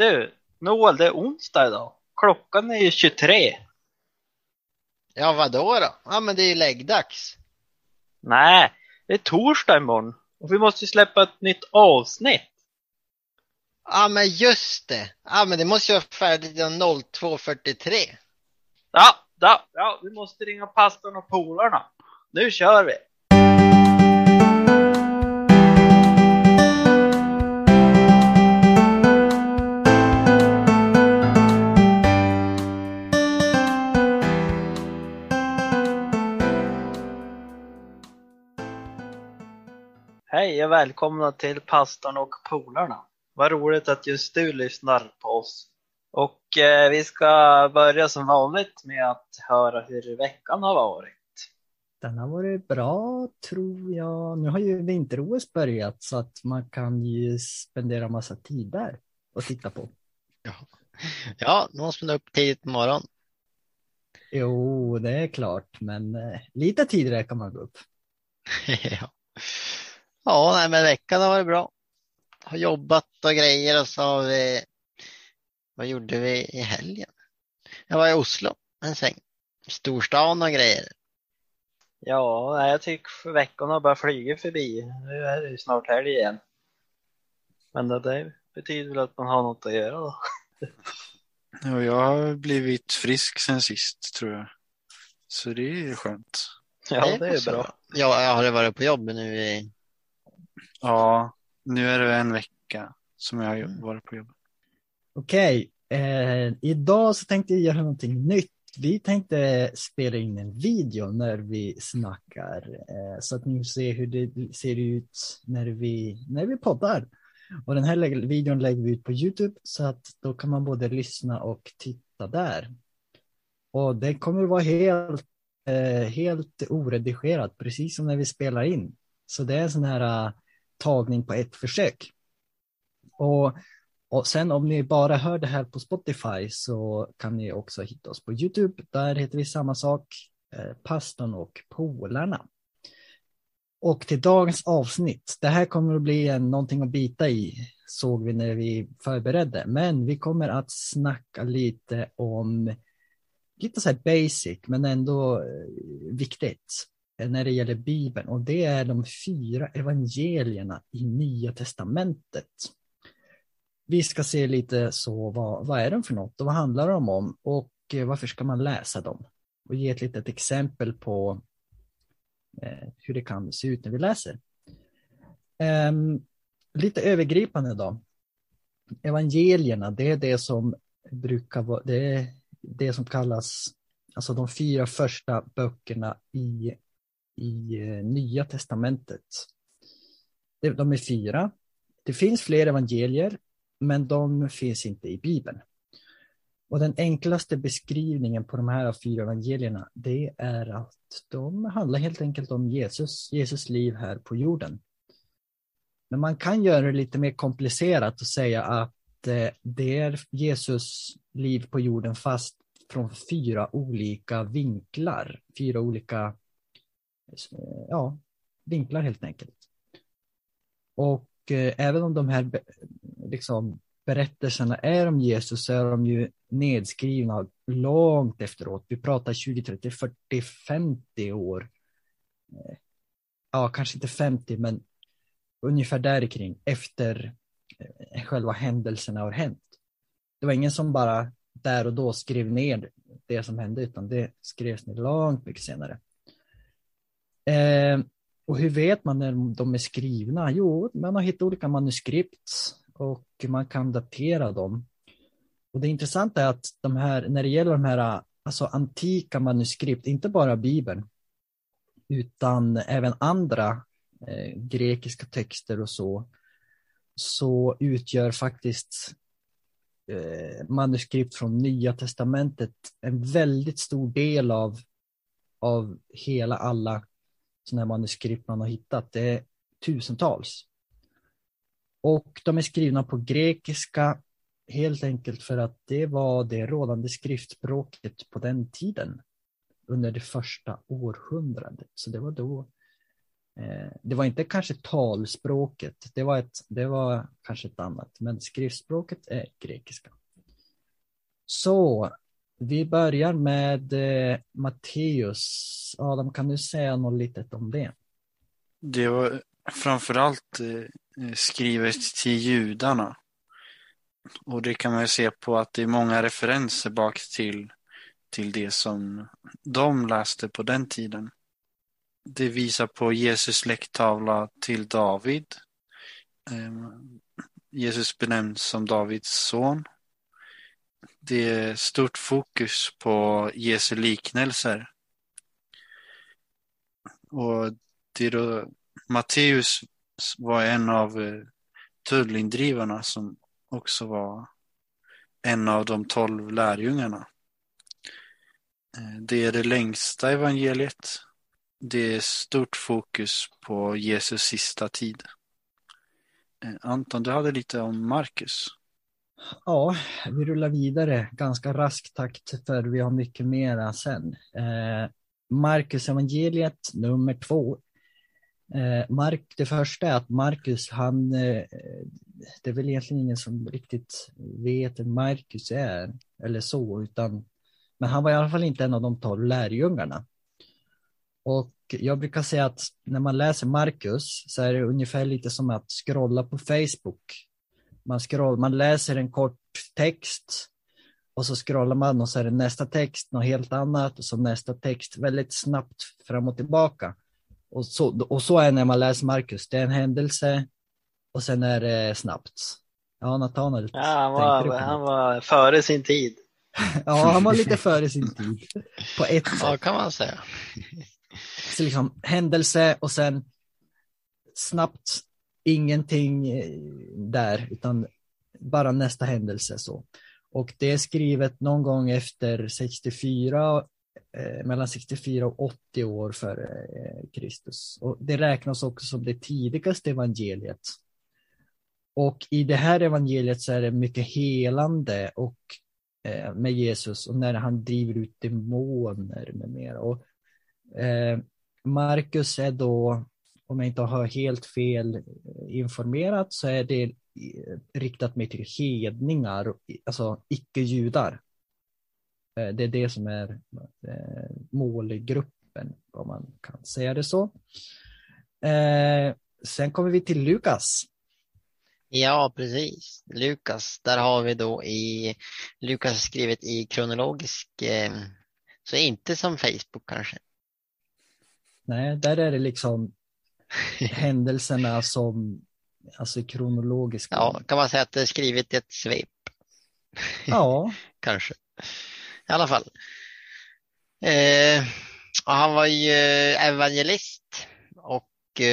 Du, Noel, det är onsdag idag. Klockan är ju 23. Ja, vadå då? Ja, men det är ju läggdags. Nej, det är torsdag imorgon. Och vi måste ju släppa ett nytt avsnitt. Ja, men just det. Ja, men det måste ju vara färdigt 02.43. Ja, ja, ja, vi måste ringa pastorn och polarna. Nu kör vi. Hej och välkomna till pastorn och polarna. Vad roligt att just du lyssnar på oss. Och eh, vi ska börja som vanligt med att höra hur veckan har varit. Den har varit bra tror jag. Nu har ju vinter-OS börjat så att man kan ju spendera massa tid där och titta på. Ja, ja nu måste man upp tidigt på morgonen. Jo, det är klart, men eh, lite tidigare kan man gå upp. ja, ja nej, men veckan har varit bra. Har jobbat och grejer och så har vi, vad gjorde vi i helgen? Jag var i Oslo en sväng. Storstan och grejer. Ja, jag tycker veckan har börjat flyga förbi. Nu är det ju snart helg igen. Men det, betyder väl att man har något att göra då. Ja, jag har blivit frisk sen sist tror jag. Så det är skönt. Ja, det är bra. Ja, jag har varit på jobb nu i, Ja, nu är det en vecka som jag har Mm. varit på jobb. Okej, eh, idag så tänkte jag göra någonting nytt. Vi tänkte spela in en video när vi snackar eh, så att ni får se hur det ser ut när vi, när vi poddar. Och den här videon lägger vi ut på Youtube så att då kan man både lyssna och titta där. Och det kommer vara helt, eh, helt oredigerat, precis som när vi spelar in. Så det är en sån här eh, tagning på ett försök. Och och sen om ni bara hör det här på Spotify så kan ni också hitta oss på Youtube. Där heter vi samma sak, eh, Pastorn och Polarna. Och till dagens avsnitt, det här kommer att bli en, någonting att bita i, såg vi när vi förberedde. Men vi kommer att snacka lite om, lite så här basic, men ändå eh, viktigt när det gäller Bibeln. Och det är de fyra evangelierna i Nya Testamentet vi ska se lite så vad, vad är de för något och vad handlar de om och eh, varför ska man läsa dem? Och ge ett litet exempel på eh, hur det kan se ut när vi läser. Eh, lite övergripande då. Evangelierna, det är det som brukar vara, det är det som kallas, alltså de fyra första böckerna i, i eh, Nya Testamentet. De är fyra. Det finns fler evangelier, men de finns inte i Bibeln. Och den enklaste beskrivningen på de här fyra evangelierna, det är att de handlar helt enkelt om Jesus, Jesus liv här på jorden. Men man kan göra det lite mer komplicerat och säga att eh, det är Jesus liv på jorden fast från fyra olika vinklar, fyra olika Eh, ja, vinklar helt enkelt. Och eh, även om de här liksom, berättelserna är om Jesus så är de ju nedskrivna långt efteråt. Vi pratar 20, 30, 40, 50 år. Eh, ja, kanske inte 50, men ungefär där kring efter själva händelserna har hänt. Det var ingen som bara där och då skrev ner det som hände, utan det skrevs ner långt mycket senare. Eh, och hur vet man när de är skrivna? Jo, man har hittat olika manuskript och man kan datera dem. Och det intressanta är att de här, när det gäller de här alltså antika manuskript, inte bara Bibeln, utan även andra eh, grekiska texter och så, så utgör faktiskt eh, manuskript från Nya Testamentet en väldigt stor del av, av hela alla sådana här manuskript man har hittat. Det är tusentals. Och de är skrivna på grekiska helt enkelt för att det var det rådande skriftspråket på den tiden under det första århundradet. Så det var då Eh, det var inte kanske talspråket, det var, ett, det var kanske ett annat, men skriftspråket är grekiska. Så vi börjar med eh, Matteus. Adam, kan du säga något litet om det? Det var framförallt eh, eh, skrivet till judarna. Och det kan man ju se på att det är många referenser bak till, till det som de läste på den tiden. Det visar på Jesus släkttavla till David. Eh, Jesus benämns som Davids son. Det är stort fokus på Jesu liknelser. Och det är då Matteus var en av eh, tullindrivarna som också var en av de tolv lärjungarna. Eh, det är det längsta evangeliet. Det är stort fokus på Jesus sista tid. Eh, Anton, du hade lite om Markus. Ja, vi rullar vidare ganska rask takt för vi har mycket mera sen. Eh, Markus evangeliet nummer två. Eh, Mark, det första är att Markus, han, eh, det är väl egentligen ingen som riktigt vet vem Markus är eller så, utan men han var i alla fall inte en av de tolv lärjungarna. Och jag brukar säga att när man läser Markus så är det ungefär lite som att scrolla på Facebook. Man, scroll, man läser en kort text och så scrollar man och så är det nästa text, något helt annat och så nästa text väldigt snabbt fram och tillbaka. Och så, och så är det när man läser Markus, det är en händelse och sen är det snabbt. Ja, Nathanael. Ja, han, var, han var före sin tid. ja, han var lite före sin tid. På ett sätt. Ja, kan man säga. Så liksom händelse och sen snabbt ingenting eh, där, utan bara nästa händelse så. Och det är skrivet någon gång efter 64, eh, mellan 64 och 80 år före eh, Kristus. Och det räknas också som det tidigaste evangeliet. Och i det här evangeliet så är det mycket helande och eh, med Jesus och när han driver ut demoner med mera. Och, eh, Markus är då, om jag inte har helt fel informerat, så är det riktat mer till hedningar, alltså icke-judar. Det är det som är målgruppen, om man kan säga det så. Sen kommer vi till Lukas. Ja, precis. Lukas, där har vi då i Lukas skrivet i kronologisk, så inte som Facebook kanske. Nej, där är det liksom händelserna som alltså kronologiska. Ja, kan man säga att det är skrivet i ett svep? Ja. Kanske. I alla fall. Eh, han var ju evangelist och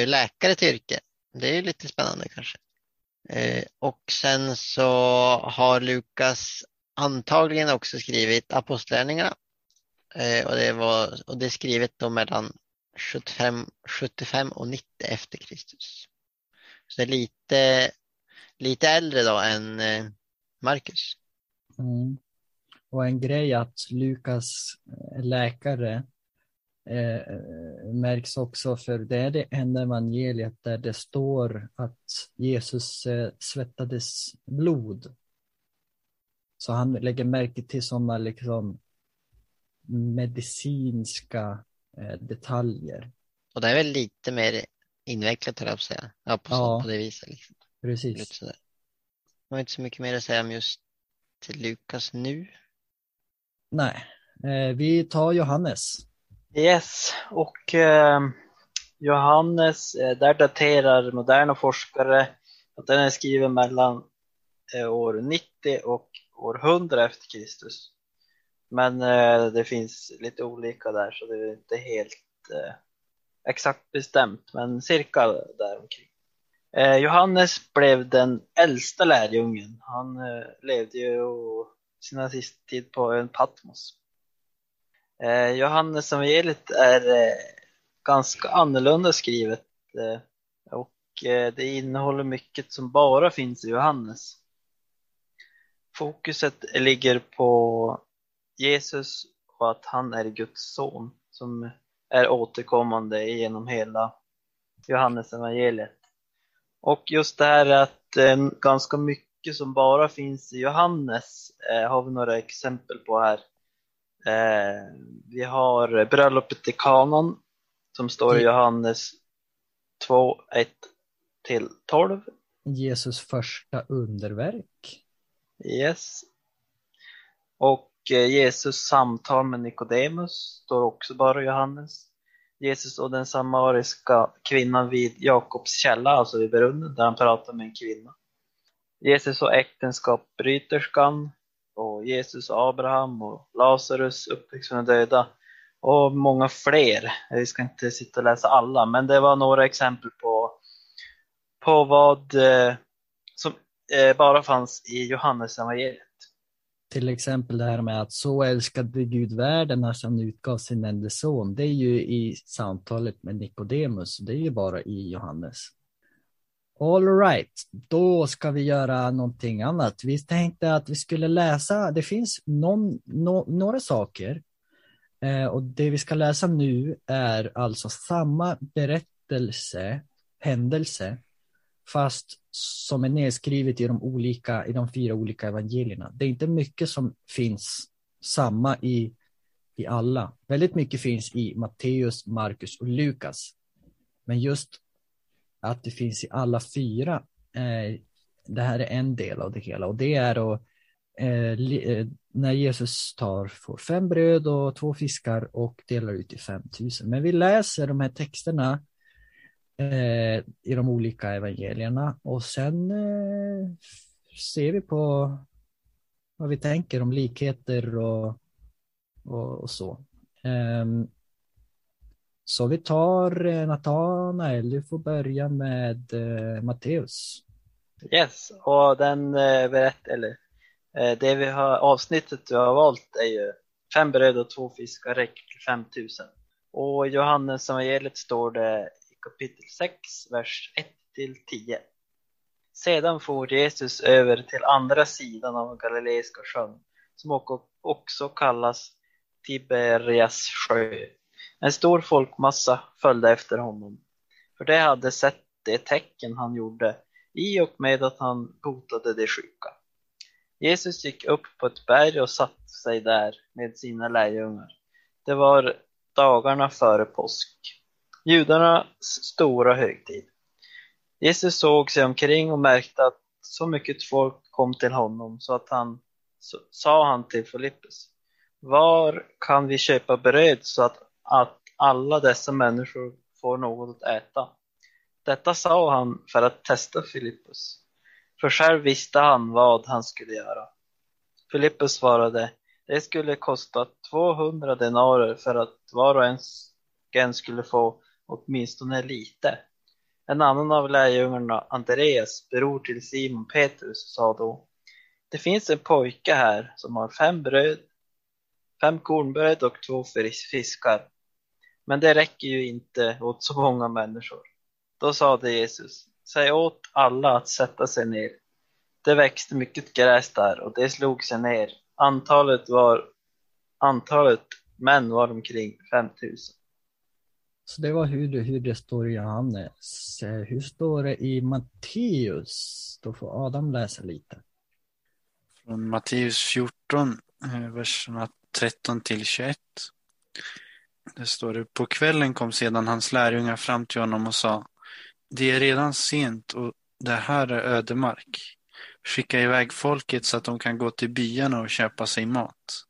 läkare till yrke. Det är ju lite spännande kanske. Eh, och sen så har Lukas antagligen också skrivit apostlärningarna. Eh, och, det var, och det är skrivet då mellan 75, 75 och 90 efter Kristus. Så det är lite, lite äldre då än eh, Markus. Mm. Och en grej att Lukas eh, läkare eh, märks också för det är det enda evangeliet där det står att Jesus eh, svettades blod. Så han lägger märke till sådana liksom medicinska detaljer. Och det är väl lite mer invecklat höll jag på att säga. Ja, på, Ja. på det viset. Liksom. Precis. Lite sådär. Jag har inte så mycket mer att säga om just till Lukas nu. Nej, eh, vi tar Johannes. Yes, och eh, Johannes, eh, där daterar moderna forskare att den är skriven mellan eh, år 90 och år 100 efter Kristus. Men eh, det finns lite olika där så det är inte helt eh, exakt bestämt, men cirka däromkring. Eh, Johannes blev den äldsta lärjungen. Han eh, levde ju sina sista tid på ön Patmos. Eh, Johannes evangeliet är eh, ganska annorlunda skrivet eh, och eh, det innehåller mycket som bara finns i Johannes. Fokuset ligger på Jesus och att han är Guds son som är återkommande genom hela Johannes evangeliet. Och just det här att eh, ganska mycket som bara finns i Johannes eh, har vi några exempel på här. Eh, vi har bröllopet i kanan som står i Johannes 2, 1 till 12. Jesus första underverk. Yes. Och Eh, Jesus samtal med Nikodemus står också bara i Johannes. Jesus och den samariska kvinnan vid Jakobs källa, alltså vid brunnen, där han pratar med en kvinna. Jesus och äktenskapsbryterskan, och Jesus och Abraham och Lazarus, uppväxt från de döda och många fler. Vi ska inte sitta och läsa alla, men det var några exempel på, på vad eh, som eh, bara fanns i Johannes evangeliet. Till exempel det här med att så älskade Gud världen när han utgav sin enda son. Det är ju i samtalet med Nikodemus. Det är ju bara i Johannes. All right, då ska vi göra någonting annat. Vi tänkte att vi skulle läsa, det finns någon, no, några saker eh, och det vi ska läsa nu är alltså samma berättelse, händelse, fast som är nedskrivet i de, olika, i de fyra olika evangelierna. Det är inte mycket som finns samma i, i alla. Väldigt mycket finns i Matteus, Markus och Lukas. Men just att det finns i alla fyra, eh, det här är en del av det hela och det är då eh, eh, när Jesus tar får fem bröd och två fiskar och delar ut till 5000. Men vi läser de här texterna eh, i de olika evangelierna och sen eh, ser vi på vad vi tänker om likheter och, och, och så. Um, så vi tar eh, Natanael, du får börja med eh, Matteus. Yes, och den eh, berätt, eller eh, det vi har, avsnittet du har valt är ju fem bröd och två fiskar räcker till 5000. Och i Johannes evangeliet står det kapitel 6, vers 1 till 10. Sedan for Jesus över till andra sidan av Galileiska sjön, som också kallas Tiberias sjö. En stor folkmassa följde efter honom, för de hade sett det tecken han gjorde i och med att han botade de sjuka. Jesus gick upp på ett berg och satte sig där med sina lärjungar. Det var dagarna före påsk, judarnas stora högtid. Jesus såg sig omkring och märkte att så mycket folk kom till honom så att han så, sa han till Filippus, var kan vi köpa bröd så att att alla dessa människor får något att äta. Detta sa han för att testa Filippus, för själv visste han vad han skulle göra. Filippus svarade, det skulle kosta 200 denarer för att var och en skulle få åtminstone lite. En annan av lärjungarna, Andreas, bror till Simon Petrus, sa då, det finns en pojke här som har fem bröd, fem kornbröd och två fiskar. Men det räcker ju inte åt så många människor. Då sade Jesus, säg åt alla att sätta sig ner. Det växte mycket gräs där och det slog sig ner. Antalet, var, antalet män var omkring 5000. Så det var hur det, hur det står i Johannes. Eh, hur står det i Matteus? Då får Adam läsa lite. Från Matteus 14, eh, verserna 13 till 21. Det står det. På kvällen kom sedan hans lärjungar fram till honom och sa Det är redan sent och det här är ödemark. Skicka iväg folket så att de kan gå till byarna och köpa sig mat.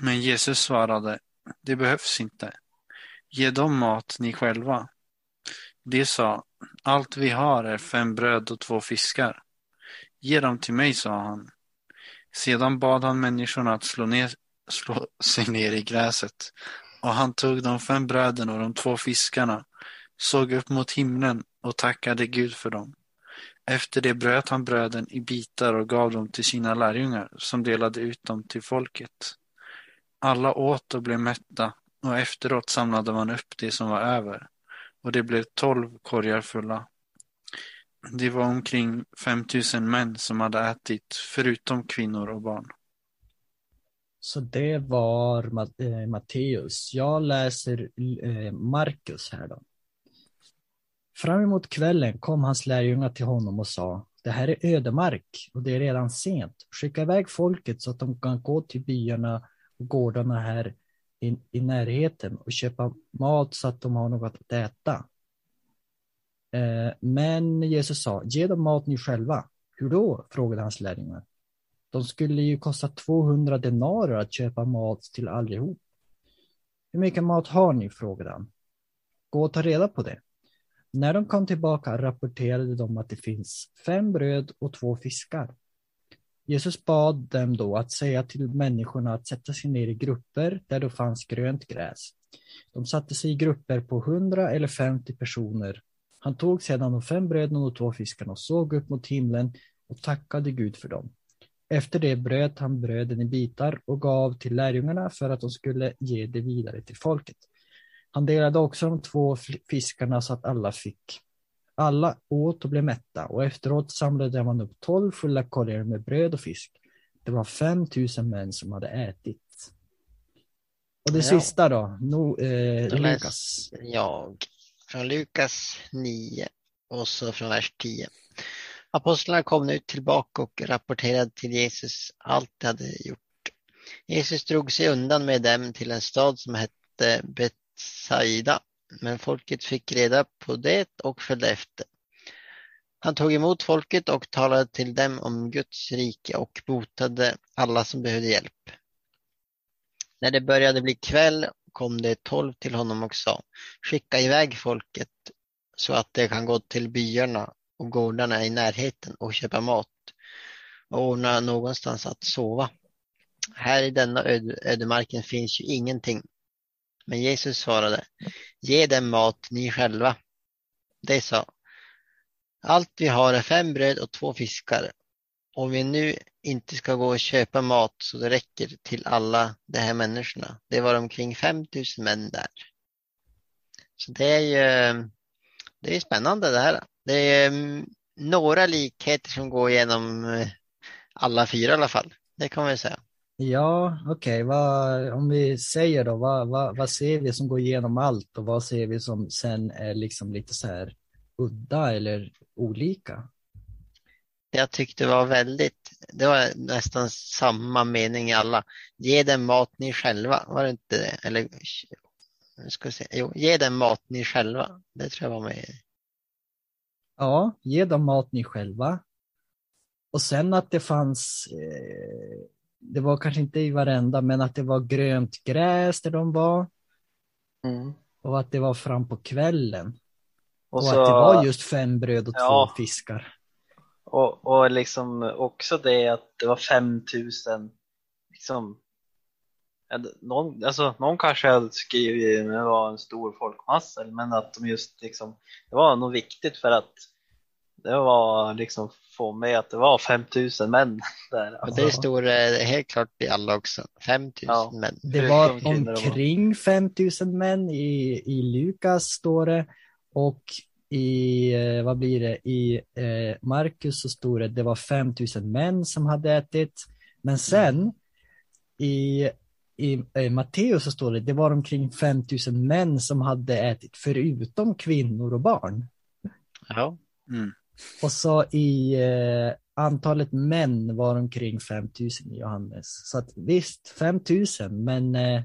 Men Jesus svarade Det behövs inte. Ge dem mat ni själva. De sa Allt vi har är fem bröd och två fiskar. Ge dem till mig, sa han. Sedan bad han människorna att slå, ner, slå sig ner i gräset och han tog de fem bröden och de två fiskarna, såg upp mot himlen och tackade Gud för dem. Efter det bröt han bröden i bitar och gav dem till sina lärjungar, som delade ut dem till folket. Alla åt och blev mätta, och efteråt samlade man upp det som var över, och det blev tolv korgar fulla. Det var omkring fem tusen män som hade ätit, förutom kvinnor och barn. Så det var eh, Matteus. Jag läser eh, Markus här då. Fram emot kvällen kom hans lärjungar till honom och sa, det här är ödemark och det är redan sent. Skicka iväg folket så att de kan gå till byarna och gårdarna här i, i närheten och köpa mat så att de har något att äta. Eh, men Jesus sa, ge dem mat ni själva. Hur då? frågade hans lärjungar. De skulle ju kosta 200 denarer att köpa mat till allihop. Hur mycket mat har ni? frågade han. Gå och ta reda på det. När de kom tillbaka rapporterade de att det finns fem bröd och två fiskar. Jesus bad dem då att säga till människorna att sätta sig ner i grupper där det fanns grönt gräs. De satte sig i grupper på 100 eller 50 personer. Han tog sedan de fem bröden och två fiskarna och såg upp mot himlen och tackade Gud för dem. Efter det bröt han bröden i bitar och gav till lärjungarna för att de skulle ge det vidare till folket. Han delade också de två fiskarna så att alla fick. Alla åt och blev mätta och efteråt samlade man upp tolv fulla korgar med bröd och fisk. Det var fem tusen män som hade ätit. Och det Ja. sista då, no, eh, Då Lukas. jag från Lukas 9 och så från vers 10. Apostlarna kom nu tillbaka och rapporterade till Jesus allt de hade gjort. Jesus drog sig undan med dem till en stad som hette Betsaida, men folket fick reda på det och följde efter. Han tog emot folket och talade till dem om Guds rike och botade alla som behövde hjälp. När det började bli kväll kom det tolv till honom och sa, skicka iväg folket så att de kan gå till byarna och gårdarna i närheten och köpa mat och ordna någonstans att sova. Här i denna ödemarken finns ju ingenting. Men Jesus svarade, ge dem mat ni själva. De sa, allt vi har är fem bröd och två fiskar. Om vi nu inte ska gå och köpa mat så det räcker till alla de här människorna. Det var omkring 5000 män där. Så det är ju det är spännande det här. Det är mm, några likheter som går igenom eh, alla fyra i alla fall. Det kan man säga. Ja, okej, vad- om vi säger då, vad, vad, vad ser vi som går igenom allt och vad ser vi som sen är liksom lite så här udda eller olika? Jag tyckte det var väldigt, det var nästan samma mening i alla. Ge dem mat ni själva, var det inte det? Eller, ska vi se. Jo, ge dem mat ni själva. Det tror jag var med. Ja, ge dem mat ni själva. Och sen att det fanns, eh, det var kanske inte i varenda, men att det var grönt gräs där de var Mm. och att det var fram på kvällen. Och, Och, att så, det var just fem bröd och Ja. två fiskar. och, och liksom också det att det var 5000 liksom någon, alltså, någon kanske hade skrivit att det var en stor folkmassa men att de just liksom det var nog viktigt för att det var liksom få med att det var 5000 män där. Och det står eh, helt klart i alla också. 5000 Ja. män. Det var omkring 5000 män i, i Lukas står det och i, eh, vad blir det, i eh, Markus så står det det var 5000 män som hade ätit. Men sen i, i eh, Matteus så står det det var omkring 5000 män som hade ätit förutom kvinnor och barn. Ja. Mm. Och så i eh, antalet män var omkring 5000 i Johannes. Så att visst, 5000, men eh,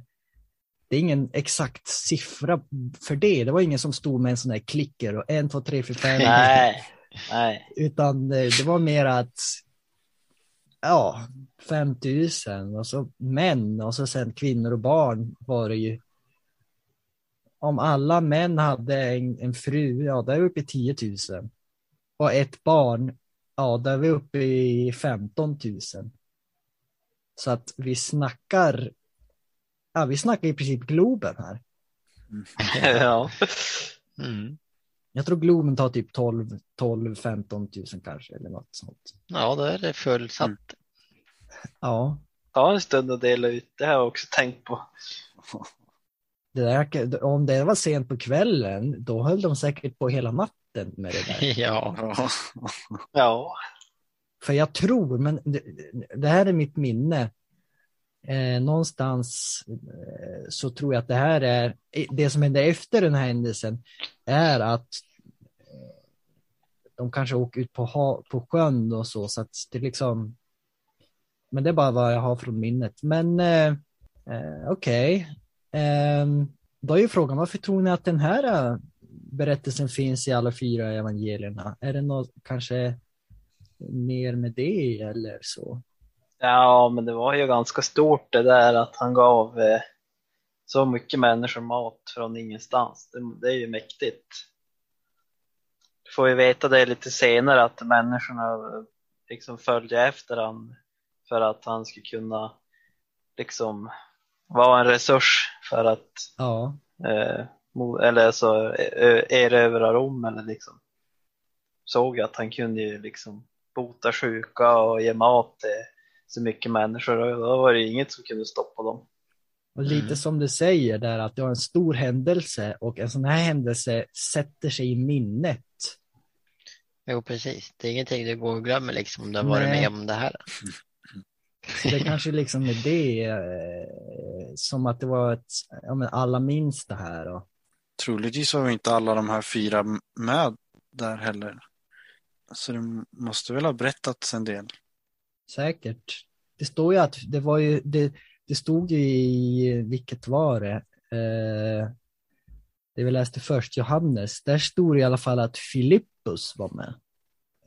det är ingen exakt siffra för det. Det var ingen som stod med en sån här klicker och en, två, tre, fyra, fem. Nej, nej. Utan eh, det var mer att, ja, 5000 och så män och så sen kvinnor och barn var det ju. Om alla män hade en, en fru, ja, där uppe i 10 000. Och ett barn, ja, där är vi uppe i 15 000. Så att vi snackar, ja, vi snackar i princip Globen här. ja. Mm. Jag tror Globen tar typ 12, 12, 15 000 kanske eller något sånt. Ja, då är det fullsatt. Mm. Ja, Ta en stund att dela ut, det har jag också tänkt på. det där, om det var sent på kvällen, då höll de säkert på hela natten med det där. Ja. Ja. För jag tror, men det, det här är mitt minne. Eh, någonstans eh, så tror jag att det här är, det som hände efter den här händelsen är att de kanske åker ut på, ha, på sjön och så, så att det liksom, men det är bara vad jag har från minnet. Men eh, eh, okej, okay. eh, då är ju frågan varför tror ni att den här eh, berättelsen finns i alla fyra evangelierna? Är det något kanske mer med det eller så? Ja, men det var ju ganska stort det där att han gav eh, så mycket människor mat från ingenstans. Det, det är ju mäktigt. Du får ju veta det lite senare att människorna eh, liksom följde efter han för att han skulle kunna liksom vara en resurs för att Ja, eh, eller så eh, erövra Rom eller liksom såg att han kunde ju liksom bota sjuka och ge mat till så mycket människor och då var det inget som kunde stoppa dem. och lite Mm. som du säger där att det var en stor händelse och en sån här händelse sätter sig i minnet. Jo, precis. Det är ingenting du går och glömmer liksom om du har varit med om det här. Så det kanske liksom är det, eh, som att det var ett, ja men alla minns det här. Och, Troligtvis var inte alla de här fyra med där heller. Så det måste väl ha berättats en del. säkert. Det står ju att det var ju, det, det stod ju i, vilket var det? Eh, det vi läste först, Johannes, där stod det i alla fall att Filippus var med.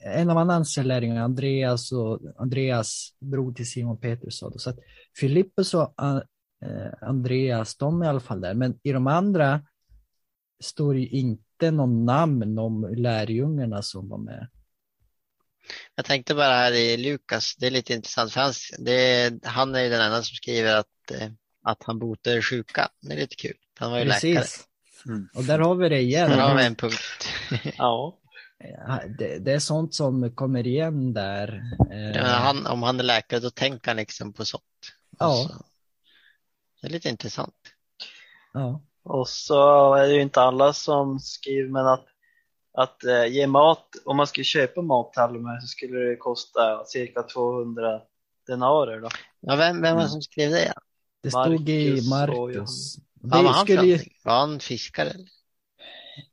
En av hans lärjungar, Andreas och Andreas bror till Simon Petrus sa då. Så att Filippus och eh, Andreas, de är i alla fall där. Men i de andra står det ju inte någon namn om lärjungarna som var med. Jag tänkte bara här i Lukas, det är lite intressant för han, det, han är ju den enda som skriver att, eh, att han botar sjuka. Det är lite kul. Han var ju läkare. Precis. Mm. Och där har vi det igen. Där har vi en punkt. Ja, Det, det är sånt som kommer igen där. Eh, Ja, han, om han är läkare då tänker han liksom på sånt. Ja. Alltså, det är lite intressant. ja. Och så är det ju inte alla som skriver men att att eh, ge mat, om man skulle köpa mat till alla de här så skulle det kosta cirka 200 denarer då. Ja, vem, vem var det Mm. som skrev det? Ja? Det stod i Marcus och Marcus. Vad var Det han för skulle ju, någonting? Var han fiskare?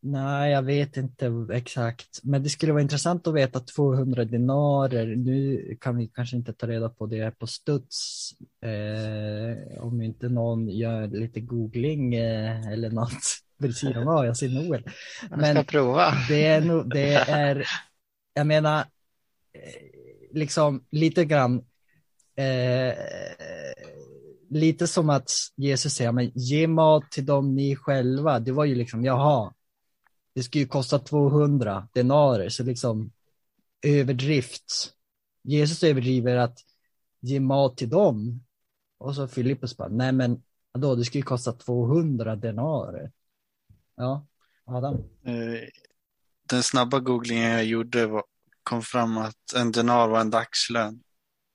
Nej, jag vet inte exakt. Men det skulle vara intressant att veta 200 dinarer. Nu kan vi kanske inte ta reda på det på studs. Eh, om inte någon gör lite googling eh, eller något vid sidan av. Jag ser Noel. Jag Men- ska prova. Det är nog, det är, jag menar, eh, liksom lite grann, eh, lite som att Jesus säger, men ge mat till dem ni själva. Det var ju liksom, jaha, det skulle ju kosta 200 denarer, så liksom överdrift. Jesus överdriver att ge mat till dem. Och så Filippus bara, nej men då det skulle ju kosta 200 denarer. Ja, Adam. Eh, Den snabba googlingen jag gjorde var, kom fram att en denar var en dagslön.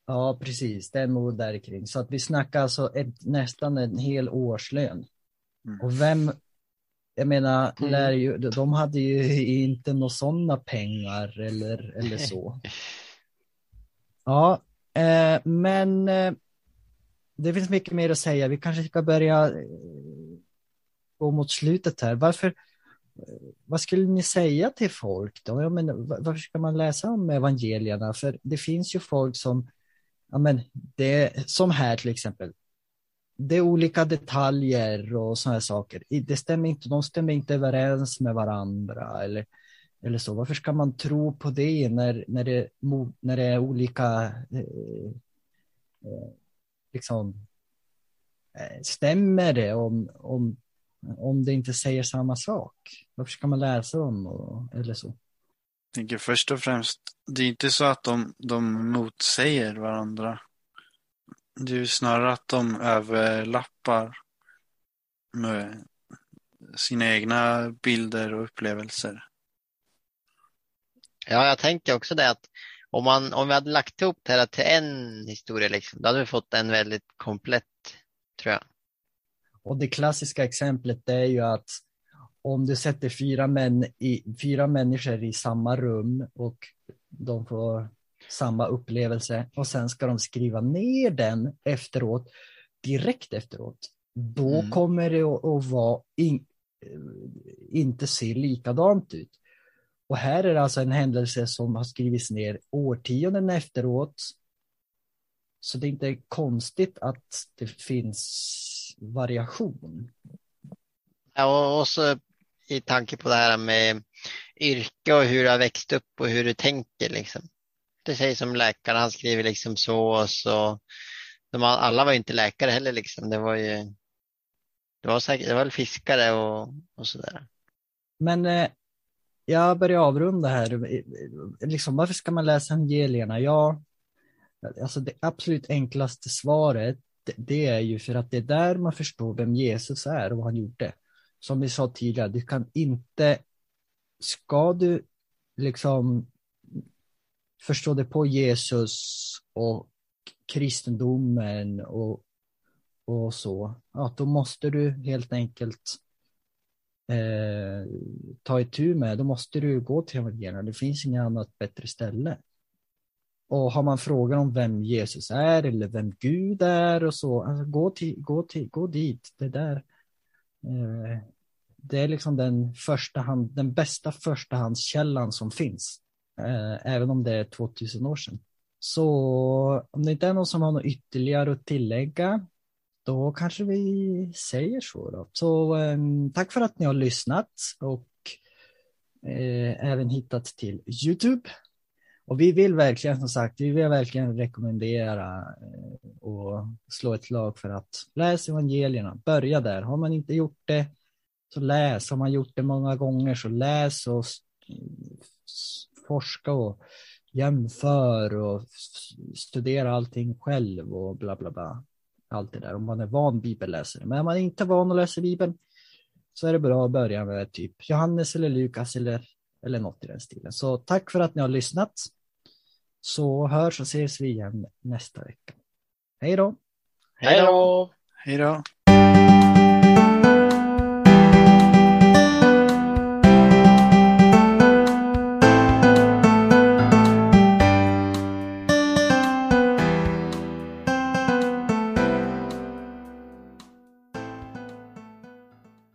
Ja, precis. Det är nog där kring. Så att vi snackar alltså ett, nästan en hel årslön. Mm. Och vem, jag menar, Mm. lär ju, de hade ju inte några sådana pengar eller, eller så. Ja, eh, men eh, det finns mycket mer att säga. Vi kanske ska börja eh, gå mot slutet här. Varför, eh, vad skulle ni säga till folk då? Jag menar, va- varför ska man läsa om evangelierna? För det finns ju folk som, ja men det, som här till exempel, det är olika detaljer och sådana här saker. Det stämmer inte, de stämmer inte överens med varandra eller, eller så. Varför ska man tro på det när, när, det, när det är olika, eh, eh, liksom, eh, stämmer det om, om, om det inte säger samma sak? Varför ska man läsa dem och, eller så? Jag tänker först och främst, det är inte så att de, de motsäger varandra. Det är ju snarare att de överlappar med sina egna bilder och upplevelser. Ja, jag tänker också det att om, man, om vi hade lagt ihop det här till en historia, liksom, då hade vi fått en väldigt komplett, tror jag. Och det klassiska exemplet är ju att om du sätter fyra, män i, fyra människor i samma rum och de får samma upplevelse och sen ska de skriva ner den efteråt, direkt efteråt, då Mm. kommer det att, vara in, inte se likadant ut. Och här är det alltså en händelse som har skrivits ner årtionden efteråt. Så det är inte konstigt att det finns variation. Ja, och så i tanke på det här med yrke och hur du har växt upp och hur du tänker liksom sköter sig som läkare, han skriver liksom så och så. De, alla var ju inte läkare heller liksom. Det var ju det var, säkert, det var väl fiskare och, och sådär. Men eh, jag börjar avrunda här. Eh, eh, liksom, varför ska man läsa evangelierna? Ja, alltså det absolut enklaste svaret det är ju för att det är där man förstår vem Jesus är och vad han gjorde. Som vi sa tidigare, du kan inte, ska du liksom förstå det på Jesus och kristendomen och, och så, ja, då måste du helt enkelt eh, ta itu med, då måste du gå till evangelierna. Det finns inget annat bättre ställe. Och har man frågor om vem Jesus är eller vem Gud är och så, alltså gå, till, gå, till, gå dit. Det där. Eh, det är liksom den, första hand, den bästa förstahandskällan som finns. Eh, även om det är 2000 år sedan. Så om det inte är någon som har något ytterligare att tillägga, då kanske vi säger så. Då. Så eh, tack för att ni har lyssnat och eh, även hittat till Youtube. Och vi vill verkligen, som sagt, vi vill verkligen rekommendera eh, och slå ett slag för att läsa evangelierna. Börja där. Har man inte gjort det, så läs. Har man gjort det många gånger, så läs och forska och jämför och studera allting själv och bla bla bla. Allt det där om man är van bibelläsare. Men är man inte van att läsa bibeln så är det bra att börja med typ Johannes eller Lukas eller, eller något i den stilen. Så tack för att ni har lyssnat. Så hörs och ses vi igen nästa vecka. Hej då! Hej då! Hej då!